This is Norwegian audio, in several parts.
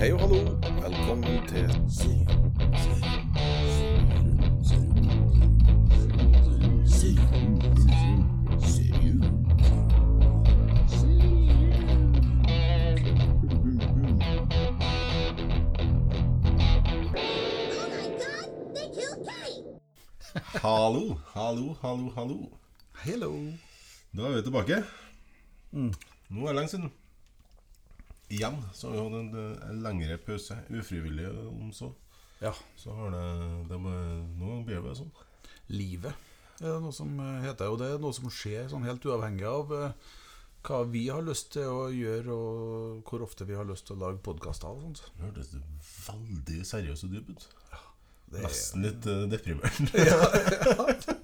Hei og hallo, velkommen til Kate! Hallo, hallo, hallo, hallo. Hello. Da er vi tilbake. Nå er det lenge siden. Igjen så har vi hatt en, en lengre pause. Ufrivillig, om så. Ja, Så har det, det må, Nå blir det sånn. livet er det noe som eh, heter, og det er noe som skjer sånn helt uavhengig av eh, hva vi har lyst til å gjøre, og hvor ofte vi har lyst til å lage podkaster og sånt. Det hørtes veldig seriøs og dyp ut. Det er- Nesten litt uh, deprimert.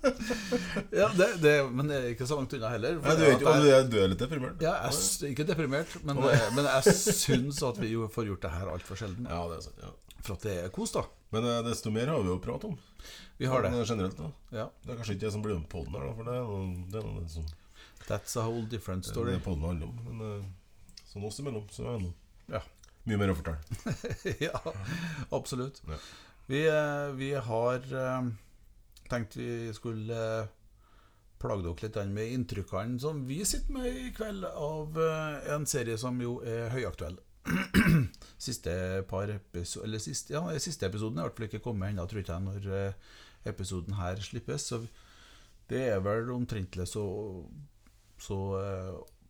Ja, det, det, men det er ikke så langt unna heller. Nei, du, er ikke, jeg- du, er, er litt deprimert? Ja, jeg er ikke deprimert, men, eh, men jeg syns at vi får gjort det her altfor sjelden. Ja, det er sant. Ja. For at det er kos, da. Men uh, desto mer har vi jo pratet om. Vi har det. Men, Generelt da Ja. Det er kanskje ikke jeg som blir med podden her, da, for det er noe, det er noe som That's a whole different story. det podden handler om. Men uh, sånn oss imellom, så er det noe Ja. mye mer å fortelle. ja, absolutt. Ja. Vi, eh, vi har eh, tenkt vi skulle eh, plage dere litt med inntrykkene som vi sitter med i kveld av en serie som jo er høyaktuell. siste par episo eller siste, ja, siste episoden er i hvert fall ikke kommet ennå, tror jeg, når episoden her slippes. Så det er vel omtrentlig så, så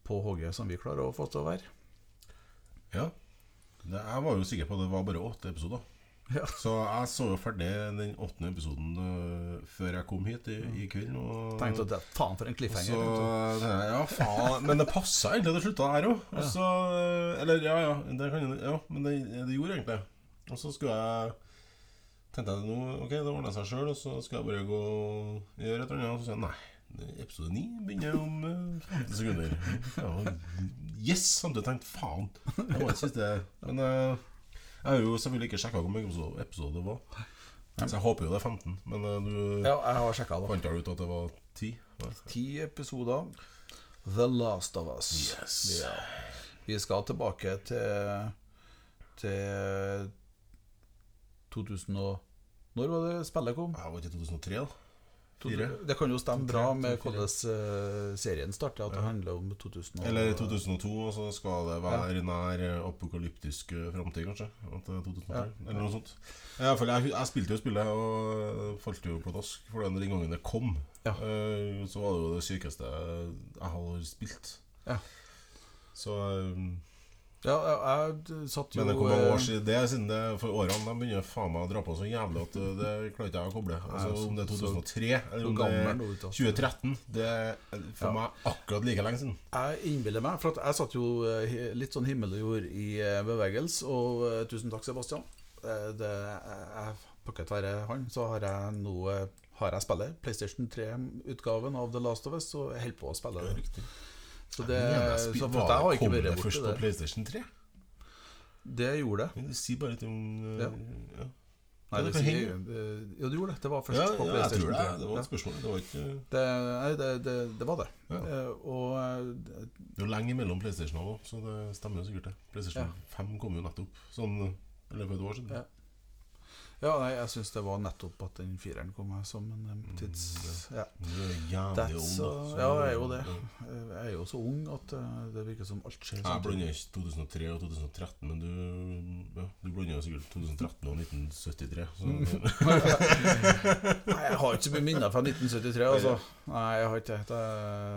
på hogget som vi klarer å få til å være. Ja. Jeg var jo sikker på at det var bare åtte episoder. Ja. Så jeg så jo ferdig den åttende episoden uh, før jeg kom hit i, i kveld. Og, Tenkte at det, faen for en cliffhanger. så jeg. jeg, Ja, faen. Men det passa egentlig det slutta her òg. Eller ja, ja. Det kan, ja men det, det gjorde egentlig Og så skulle jeg tenkte jeg nå, ok, det ordner seg sjøl, og så skal jeg bare gå og gjøre et eller annet. Og så sier jeg nei. er Episode 9 begynner om øh, 15 sekunder. Ja, yes! Samtidig tenkte faen. Det var det siste Men øh, jeg har jo selvfølgelig ikke sjekka hvor mange episode, episode det var. Så jeg håper jo det er 15. Men øh, du Ja, jeg har sjekka det. fant du ut at det var 10? Nei. Ti episoder. The Last of Us. Yes. Ja. Vi skal tilbake til Til 2000 og Når var det spillet kom? Ja, var ikke 2003, da? Fire? Det kan jo stemme bra med hvordan eh, serien starter, at det handler om 2000 Eller 2002, og så skal det være nær eh, apokalyptisk framtid, kanskje. At det er 2003, Eller noe sånt. Jeg, jeg, jeg spilte jo spillet og falt jo pladask. For den gangen det kom, Ja. eh, så var det jo det sykeste jeg har spilt. Ja. Så Ja, jeg, satt jo Men det hvor mange år eh, siden det er siden det For årene de begynner faen meg å dra på så jævlig at eh, det klarer ikke jeg å koble. Altså, om det er 2003 eller om det er nå, vet du. 2013, det er for Ja. meg akkurat like lenge siden. Jeg innbiller meg, for at jeg satt jo eh, litt sånn himmel og jord i bevegelse, og tusen takk, Sebastian. Det, jeg, Takket være han, så har jeg nå har jeg spillet. PlayStation 3-utgaven av The Last of Us, og jeg holder på å spille det. Riktig. Så det Men jeg så var- jeg har ikke det først på. PlayStation 3? Det gjorde det. Men Si bare litt om uh, Ja. ja. Nei, Ja, det, det sier, henge. jo, det gjorde det. Det var først Ja, på ja, jeg PlayStation tror det. Det var et spørsmål. Det var ikke Det, nei, det, det, det var det. Ja. Eh, Og eh, Det er jo lenge mellom PlayStation òg, så det stemmer jo sikkert det. PlayStation 5 kom jo nettopp sånn i løpet av et år siden. Ja. Nei, jeg syns det var nettopp at den fireren kom her som en Mm, eh, tids... Ja. Du er så- ja, jeg er jo det. Jeg er jo så ung at eh, det virker som alt skjer Jeg samtidig. blander ikke 2003 og 2013, men du, ja, du blander sikkert 2013 og 1973. Så, Nei, jeg har ikke så mye minner fra 1973, altså. Nei, jeg har ikke det.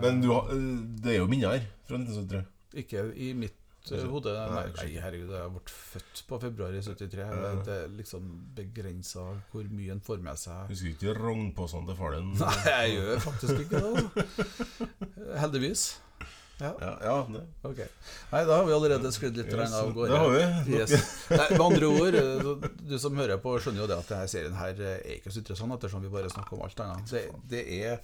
men du har, eh, det er jo minner fra 1973. Ikke i mitt eh, hode. Nei, herregud, jeg ble født på februar i 73. Det, er liksom begrensa hvor mye en får med seg. Husker ikke rognposene til faren din? Nei, jeg gjør faktisk ikke det. Heldigvis. Ja, Ja, ja det. Okay. Nei, da har vi allerede sklidd litt Yes, av gårde. det har vi. Yes. Nei, med andre ord, du som hører på, skjønner jo det at denne serien her er ikke så interessant, ettersom vi bare snakker om alt annet. Det, det, er,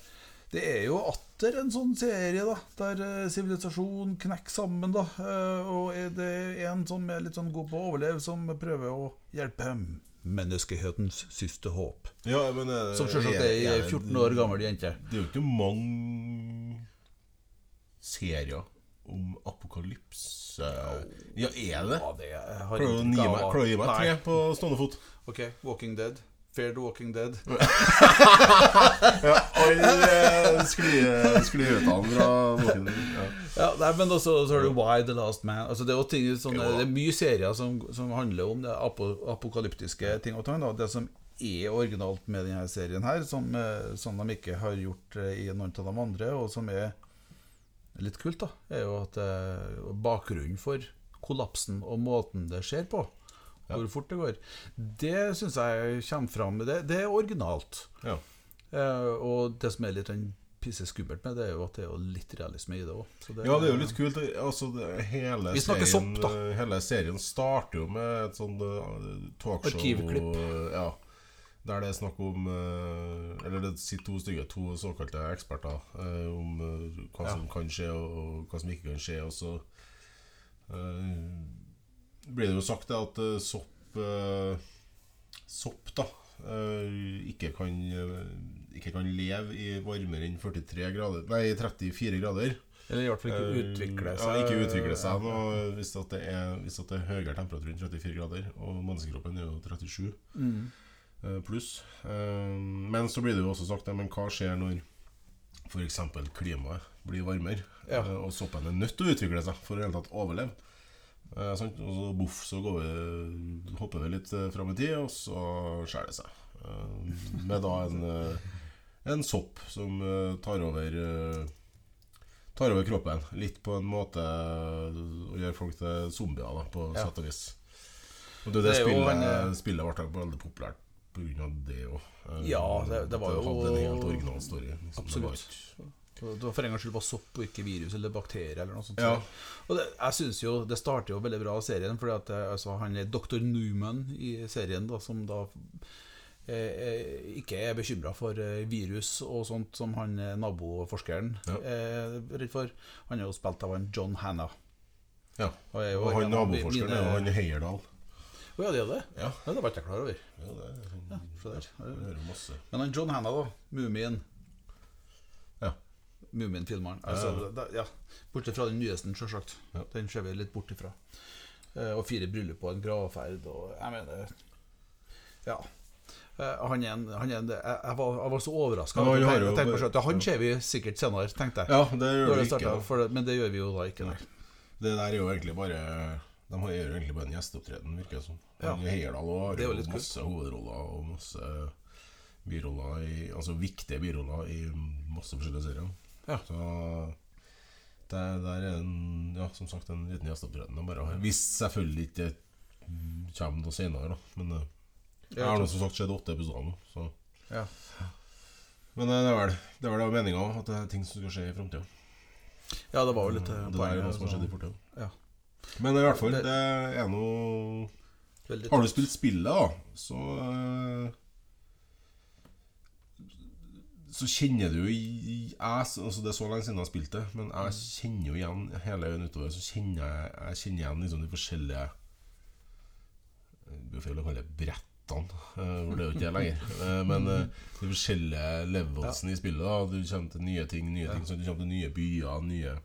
det er jo atter en sånn serie da der eh, sivilisasjon knekker sammen. da eh, Og er det er en som er litt sånn god på å overleve, som prøver å hjelpe menneskehetens siste håp. Ja, men, eh, Som selvsagt er ei 14 år gammel jente. Det er jo ikke mange serier om apokalypse Ja, er det? Ja, det har Klarer å gi meg, at- å gi meg tre på stående fot? Ok, Walking Dead. Fear the Walking Dead. ja, Alle skliutene fra boken. Ja. Ja, nei, men også så er det Why the Last Man. Altså, det, er ting, sånne, det er mye serier som, som handler om det apo, apokalyptiske ting. Og tang, da. Det som er originalt med denne serien, her som, eh, som de ikke har gjort eh, i noen av de andre, og som er litt kult, da, er jo at eh, bakgrunnen for kollapsen og måten det skjer på, hvor fort det går, det syns jeg kommer fram. Det, det er originalt. Ja. Eh, og det som er litt sånn skummelt med det, er jo at det er litt realisme i det òg. ja, det er jo litt kult. Altså, hele, Vi snakker serien, sopp, da. hele serien starter jo med et sånt eh, talkshow Arkivklipp. eh, Ja, der det er snakk om eh, Eller det sitter to stykker, to såkalte eksperter, om hva som kan skje, og hva som ikke kan skje. Og så blir det jo sagt at eh, sopp eh, Sopp, da, eh, ikke kan Ikke kan leve i varmere enn 43 grader Nei, 34 grader. Eller i hvert fall ikke utvikle seg. Ja, ikke utvikle seg noe, hvis, at det er, hvis at det er høyere temperatur enn 34 grader. Og menneskekroppen er jo 37 mm. pluss. Men så blir det jo også sagt Men hva skjer når f.eks. klimaet blir varmere? Ja. og soppen er nødt til å utvikle seg for å i det hele tatt overleve. Eh, sant? Og så boff, så går vi, hopper vi litt eh, fram i tid, og så skjærer det seg. Eh, med da en, eh, en sopp som eh, tar over Tar over kroppen. Litt på en måte å gjøre folk til zombier, da, på Ja. sett og vis. Og det, det, Det spillet, en, spillet ble veldig populært pga. det òg. Ja, det- det var jo- hadde en helt original story. liksom. Absolutt. Det var for en gangs skyld bare sopp og ikke virus eller bakterier eller noe sånt. Ja. Og det, jeg synes jo Det starter jo veldig bra serien, fordi at eh, altså, han er dr. Newman i serien, da, som da eh, eh, ikke er bekymra for eh, virus og sånt som han naboforskeren Ja. er redd for. Han er jo spilt av han John Hanna. Ja. Og, Og han en naboforskeren mine- er jo han Heierdal. Å ja, det er det? Ja. Ja, det var ikke jeg klar over. Ja, det er Ja. Men han John Hanna, da. Mumien. Mumien-filmeren. Altså, ja. Bortsett fra den nyeste, selvsagt. Den ser vi litt bort ifra. Eh, og fire bryllup og en gravferd og Jeg mener Ja. Eh, han er en, han er en jeg, var, jeg var så overraska. Han ser vi sikkert senere, tenkte jeg. Ja, det gjør vi ikke. det, men det gjør vi jo da ikke. Nei. Det der er jo egentlig bare De har- gjør egentlig bare en gjesteopptreden, virker det som. Ja. Også har Det jo jo kult. masse hovedroller og masse biroller i Altså viktige biroller i masse forskjellige serier. Ja. Så det der er en Ja, som sagt, en liten gjesteopptreden. Hvis selvfølgelig ikke det kommer noe senere, da. Men det jeg har nå som sagt sett åtte episoder nå, så Ja. Men eh, det er vel det vel meninga at det er ting som skal skje i framtida. ja, det var jo litt eh, Det der er noe som har skjedd i fortida. Ja. Men i hvert fall, Det- det er noe Har du spilt spillet, da, så eh, Så kjenner du jo jeg, altså Det er så lenge siden jeg har spilt det, men jeg kjenner jo igjen hele øyen utover Så kjenner jeg, jeg kjenner igjen liksom de forskjellige Det blir feil å kalle det brettene, eh, for det er jo ikke det lenger. Eh, Men eh, de forskjellige levelsene i spillet. da Du kommer til nye ting, nye ting så Du kommer til nye byer, nye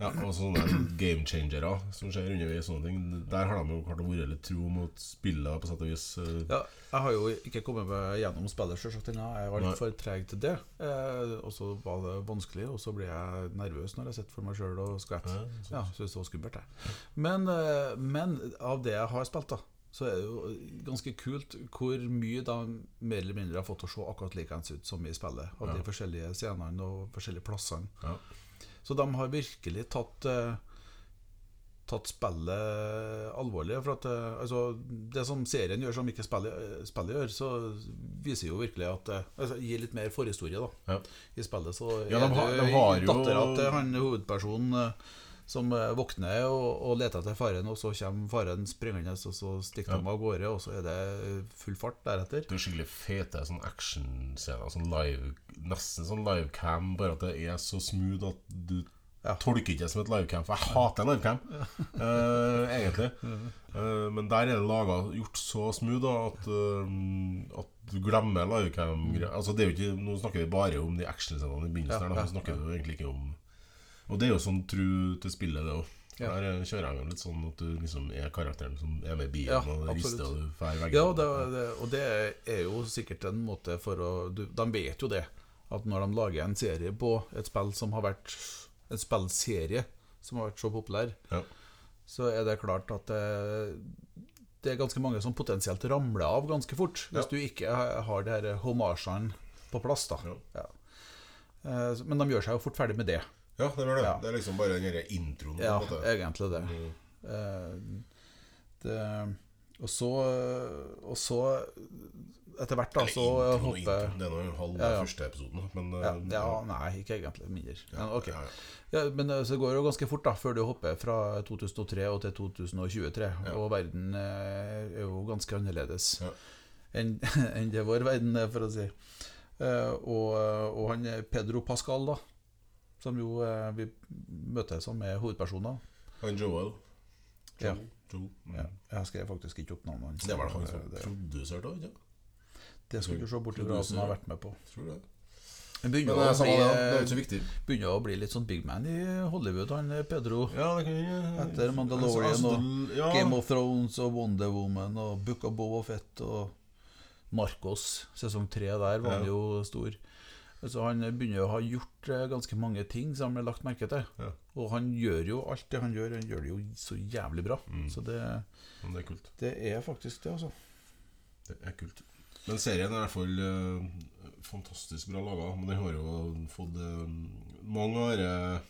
ja, og sånne game changere som skjer underveis. Sånne ting Der har de jo klart å være litt tro mot spillet, på sett og vis. eh. Ja, jeg har jo ikke kommet meg gjennom spillet selvsagt ennå. Jeg var litt for treg til det. Eh, og så var det vanskelig, og så ble jeg nervøs når jeg sitter for meg sjøl og skvetter. Ja. Ja, synes det var skummelt, jeg. Men, eh, men av det jeg har spilt, da, så er det jo ganske kult hvor mye de mer eller mindre har fått å se akkurat likeens ut som i spillet. Av de forskjellige scenene og forskjellige plassene. Ja. Så de har virkelig tatt eh, Tatt spillet alvorlig. For at eh, altså, Det som serien gjør, som ikke spillet, eh, spillet gjør, så viser jo virkelig at altså, Gir litt mer forhistorie da Ja. i spillet. Så Ja, de har- de har jo- dattera til han hovedpersonen som eh, våkner og, og leter etter faren, og så kommer faren springende, og så stikker Ja. de av gårde, og så er det full fart deretter. Det er skikkelig fete sånn actionscener. Sånn live, nesten sånn livecam, bare at det er så smooth at du Ja. tolker ikke det som et livecam. For jeg hater livecam, uh, egentlig. Uh, men der er det laga gjort så smooth da, at, uh, at du glemmer livecam. Altså, det er jo ikke, nå snakker vi bare om de actionscenene i begynnelsen. Ja, her, da. ja, snakker vi egentlig ikke om Og det er jo sånn tru til spillet, det òg. Ja. Der kjører jeg litt sånn at du liksom er karakteren som er med i bilen Ja, og rister og drar i Ja, veggene. det, det, og det er jo sikkert en måte for å du, De vet jo det, at når de lager en serie på et spill som har vært En spillserie som har vært så populær, Ja. så er det klart at det, det er ganske mange som potensielt ramler av ganske fort, hvis Ja. du ikke har de her homasjene på plass. da. Eh, Men de gjør seg jo fort ferdig med det. Ja, det var det. Ja. Det er liksom bare den derre introen. Ja, egentlig det. Mm. Eh, det og så Og så etter hvert, da, Eller så intro hoppe, intro. Det er nå halv Ja, ja. første episoden, men ja, eh, ja, nei, ikke egentlig. Mindre. Men, ok. ja, ja. ja, men så går det jo ganske fort da før du hopper fra 2003 og til 2023. Ja. Og verden eh, er jo ganske annerledes Ja. enn en det vår verden er, for å si. Eh, og, og han Pedro Pascal, da, som jo eh, vi møter som er hovedpersoner. Han Joel. Ja. Joel. Mm. Ja, jeg skrev faktisk ikke opp navnet hans. Det var det han som det, produserte òg, ikke det skulle du se bort fra at han har vært med på. Tror du det? Begynner, det å bli, det, det er ikke så viktig. begynner å bli litt sånn big man i Hollywood, han eh, Pedro. Ja, det kan jeg Etter Mandalorian Altså, og altså, ja. Game of Thrones og Wonder Woman og Book of Boba Fett og Marcos. Sesong tre der var han Ja. jo stor. Så han begynner å ha gjort eh, ganske mange ting som han har lagt merke til. Ja. Og han gjør jo alt det han gjør, han gjør det jo så jævlig bra. Mm. Så det, det er det er faktisk det, altså. Det er kult. Men serien er i hvert fall uh, fantastisk bra laga. Men den har jo fått uh, Mange av disse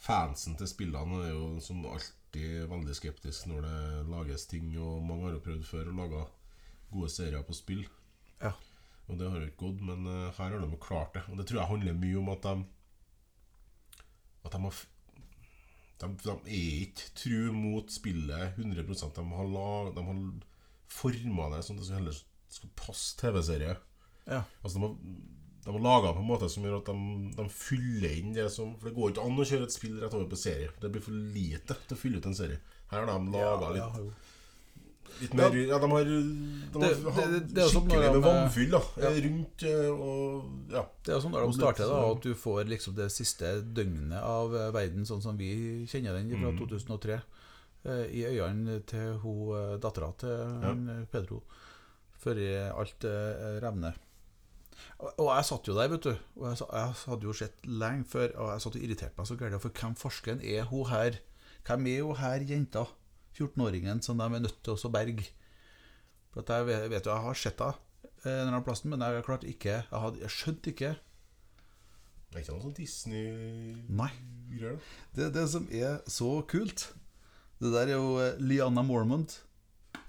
fansen til spillene er jo som alltid veldig skeptisk når det lages ting, og mange har jo prøvd før å lage gode serier på spill. Ja. Og det har jo ikke gått, men eh, her har de klart det. Og det tror jeg handler mye om at de At de har de, de er ikke tru mot spillet 100% De har, lag, de har forma det sånn at det heller skal passe TV-serie. Ja. Altså de har, de har laga på en måte som gjør at de, de fyller inn det som For det går ikke an å kjøre et spill rett over på serie. Det blir for lite til å fylle ut en serie. Her har de laga Ja, litt. Litt mer Ja, de har, de har Det- det- sånn skikkelig med vannfyll da Ja. rundt eh, og Ja. Det er jo sånn når de starter, da, at du får liksom det siste døgnet av eh, verden sånn som vi kjenner den fra Mm. 2003, eh, i øynene til hun eh, dattera til eh, Pedro, før alt eh, revner. Og jeg satt jo der, vet du. Og jeg, jeg hadde jo sett lenge før, og jeg satt og irriterte meg så gærent. For hvem forskeren er hun her? Hvem er hun her jenta? 14-åringen som de er nødt til å berge. For at jeg vet, jo, jeg har sett henne eh, en eller annen plass, men jeg klarte ikke Jeg, hadde, jeg skjønte ikke Det er ikke noe sånn Disney-greier, Det er Det, som er så kult Det der er jo eh, Liana Mormont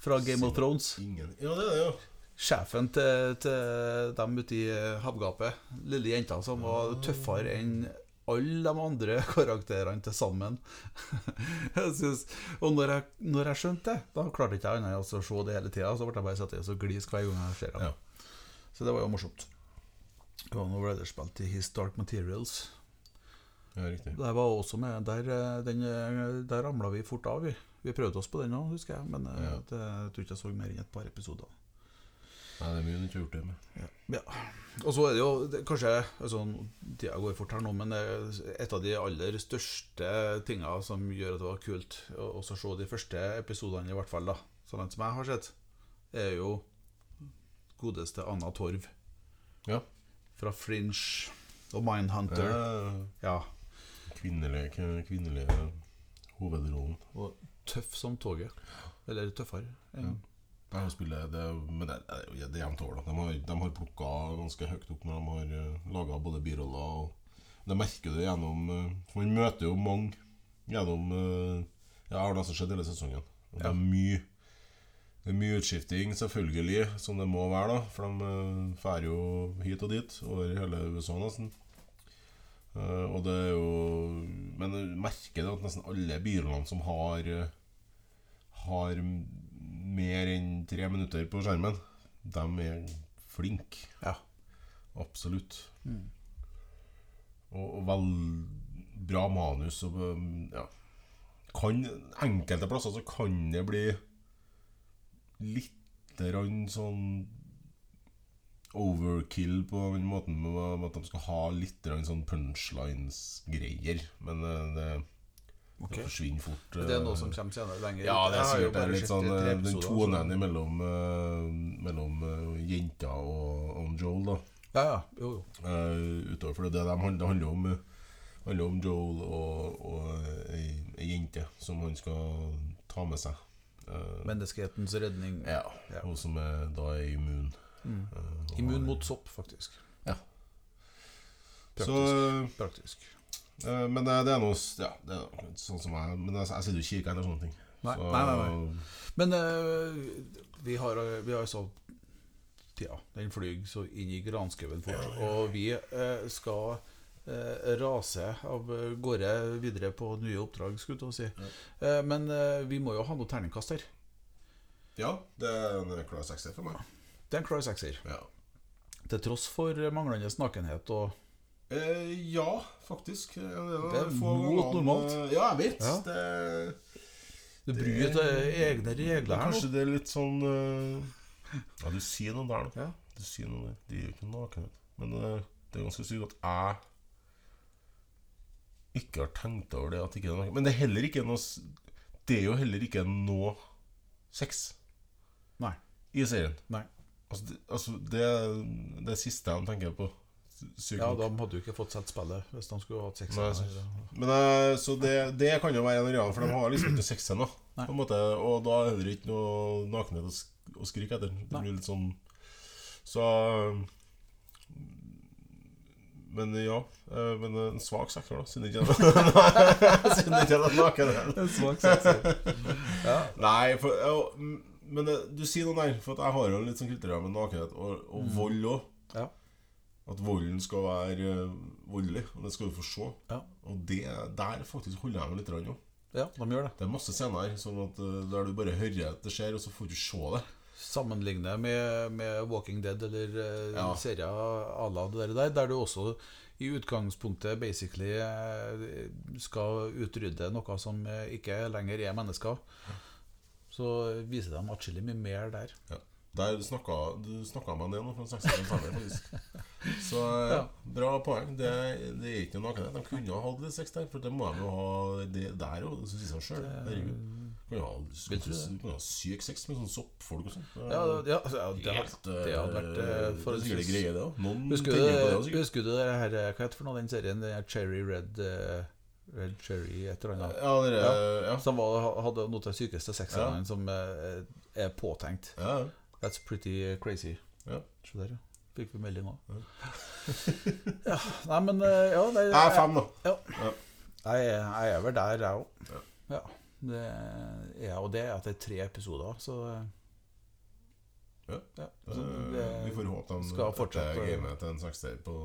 fra Game of Thrones. Ingen Ja, det er det, ja. Sjefen til, til dem ute i havgapet. Lille jenta som var tøffere enn alle de andre karakterene til sammen. jeg synes, og når jeg, når jeg skjønte det, da klarte ikke jeg annet å se det hele tida. Så ble jeg bare satt i og glisk hver gang jeg ser det. Ja. Så det var jo morsomt. Og nå ble det spilt i His Dark Materials. ja riktig. Der var også med Der, eh, den, eh, der ramla vi fort av. Vi, vi prøvde oss på den òg, husker jeg. Men eh, Ja. det, jeg tror ikke jeg så mer enn et par episoder. Nei, det er mye du ikke har gjort det med. Ja. Og så er det jo det, kanskje altså, Tida går fort her nå, men et av de aller største tinga som gjør at det var kult å se de første episodene, i hvert fall, da så langt som jeg har sett, er jo godeste Anna Torv Ja. fra Fringe og Mindhunter. Ja. Kvinnelige, kvinnelige hovedrollen. Og tøff som toget. Eller tøffere. Enn- De har spillet, det, men det, det er jo- det er jevnt over. De har, de har plukka ganske høyt opp når de har uh, laga både biroller og Det merker du gjennom eh, For man møter jo mange gjennom eh, Ja, har nesten sett hele sesongen. Og Det er mye det er mye utskifting, selvfølgelig, som det må være, da. For de uh, drar jo hit og dit, over hele USA nesten. Eh, og det er jo Men du merker det at nesten alle birollene som har eh, Har mer enn tre minutter på skjermen, de er flinke. Ja. Absolutt. Mm. Og, og vel bra manus og um, ja. kan, Enkelte plasser så kan det bli litt sånn overkill på den måten med at de skal ha litt sånn punchlines-greier. Men eh, det, Ok. det forsvinner fort. Det er eh. noe som kommer senere lenger. Ja, det er sikkert det er litt sånn eh, Den tonen mellom, eh, mellom eh, jenta og, og Joel, da. Ja, ja. Jo, jo. Eh, utover for det, det, handler- om eh, handler om Joel og, og ei, ei jente som han skal ta med seg. Eh, Menneskehetens redning. ja, Ja. Hun som er, da er immun. Mm. Eh, Immun mot sopp, faktisk. Ja. Praktisk. Så, Praktisk. Eh, men det, det er noe Ja, det er sånn som jeg Men jeg, jeg sitter jo ikke kirka eller sånne ting. Nei, Så- nei, nei, nei. Men uh, vi har Vi har så Ja, den flyr så inn i granskauen fort. Og vi uh, skal uh, rase av gårde videre på nye oppdrag, skulle jeg si. Eh, men eh, vi må jo ha noe terningkast her. Ja, det er en klar sekser for meg. Det er en klar sekser. Ja. Til tross for manglende nakenhet og Eh, ja, faktisk. Eh, Det, Det er mot normalt. Ja, jeg vet. Ja. Det, Det bryter egne regler her Kanskje det er litt sånn uh, Ja, du sier noe der, da. Ja. Du sier noe der. De er jo ikke nakenhet. Men uh, det er ganske sykt at jeg ikke har tenkt over det. At ikke det er. Men det er heller ikke noe Det er jo heller ikke noe sex Nei. i serien. Nei. Altså, det, altså, det er det siste jeg tenker på. Sykt Ja, nok. de hadde jo ikke fått sett spillet hvis de skulle hatt seks her. Men eh, Så det, det kan jo være en areal, for de har liksom ikke seks ennå. På en måte, og da er det ikke noe nakenhet å, sk å skrike etter. Det blir litt sånn Så Men ja. eh, Men en svak sektor, da, siden det ikke er Siden det ikke er nakenhet. En svak sektor. Ja. Nei, for, ja, men du sier noe der, for at jeg har jo litt sånn kultur med nakenhet og, og vold òg. Mm. Ja. At volden skal være eh, voldelig, og det skal du få se. Ja. Og det, der faktisk holder jeg meg litt òg. ja, de gjør det. Det er masse scener sånn at, eh, der du bare hører at det skjer, og så får du se det. Sammenligne med, med Walking Dead eller eh, Ja. serier à la det der, der du også i utgangspunktet basically skal utrydde noe som ikke lenger er mennesker. Så viser de atskillig mye mer der. Ja. Der snakka du snakka meg ned nå fra 60 femmer, faktisk. Så ja, Ja. bra poeng. Det, det er ikke noe nakenhet. De kunne ha hatt det sex der, for det må de jo ha det der òg. Det sier seg sjøl. Herregud. Du kan ha, du det? du syk sex med sånne soppfolk og sånn. Ja, ja, ja det, det hadde vært for Det er sikkert greie, det òg. Husker du, det det, husker du det her eh, Hva heter det for noe, den serien? Den her Cherry Red eh, Red Cherry, et eller annet. Ja, dere, ja. Som var, hadde noe av de sykeste sexene Ja. som eh, er påtenkt. ja. That's pretty crazy. Ja. Se der, ja. Fikk vi melding nå. ja, nei, men eh, ja, det, Jeg er fem, da. Ja. Ja. Jeg, er- jeg er vel der, jeg òg. Ja. Ja. Det er, og det er etter tre episoder, så eh, Ja. ja. Eh, Så det- Vi får håpe de skal fortsette- gamet til en sekser på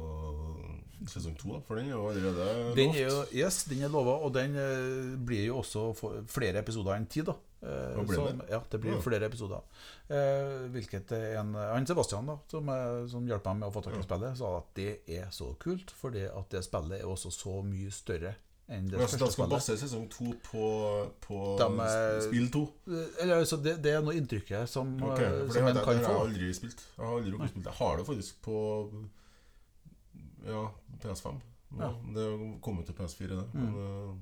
sesong to. For den er jo allerede Den er jo, yes, den er lova, og den eh, blir jo også flere episoder enn ti. da Eh, som- det? Ja, det blir flere episoder. Eh, hvilket en Han Sebastian, da som, er, som hjelper meg med å få tak i spillet, sa at det er så kult, fordi at det spillet er også så mye større enn det Ja, så første de skal spillet. basere sesong to på, på De er- spill to? Eh, Eller, altså, det, det er noe inntrykket som, okay, eh, for det som har en kan det har jeg aldri spilt. Jeg har aldri det. Jeg har det faktisk på Ja, PS5. Nå, Ja. Det kommer til PS4, det. Men uh,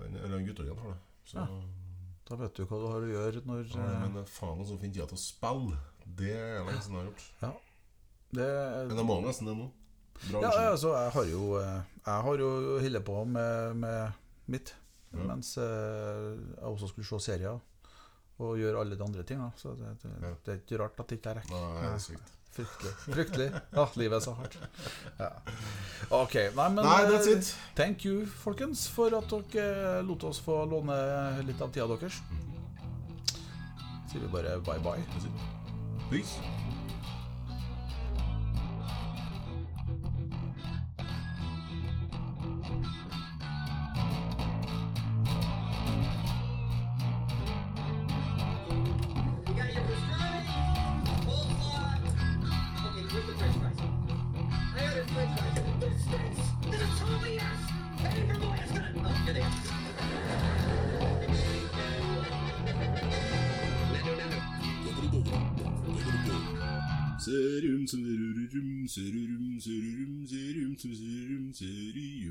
den, guttungen har det. Så, Ja. Da vet du hva du har å gjøre når ja, eh, men faen også finne tida til å spille. Det er lenge siden jeg har gjort. det, Men jeg må nesten det nå. Bra Ja, altså, jeg har jo eh, Jeg har jo holdt på med, med mitt Ja. mens eh, jeg også skulle se serier og gjøre alle de andre tingene. Så det, det, Ja. det er ikke rart at det ikke rekker. Nei, det er sykt. Fryktelig. Fryktelig. Ja, livet er så hardt. Ja. Ok, nei, men Nei, that's eh, it. Thank you, folkens, for at dere lot oss få låne litt av tida deres. Sier vi bare bye bye. Peace. serim serim serim serim serim serim serim serim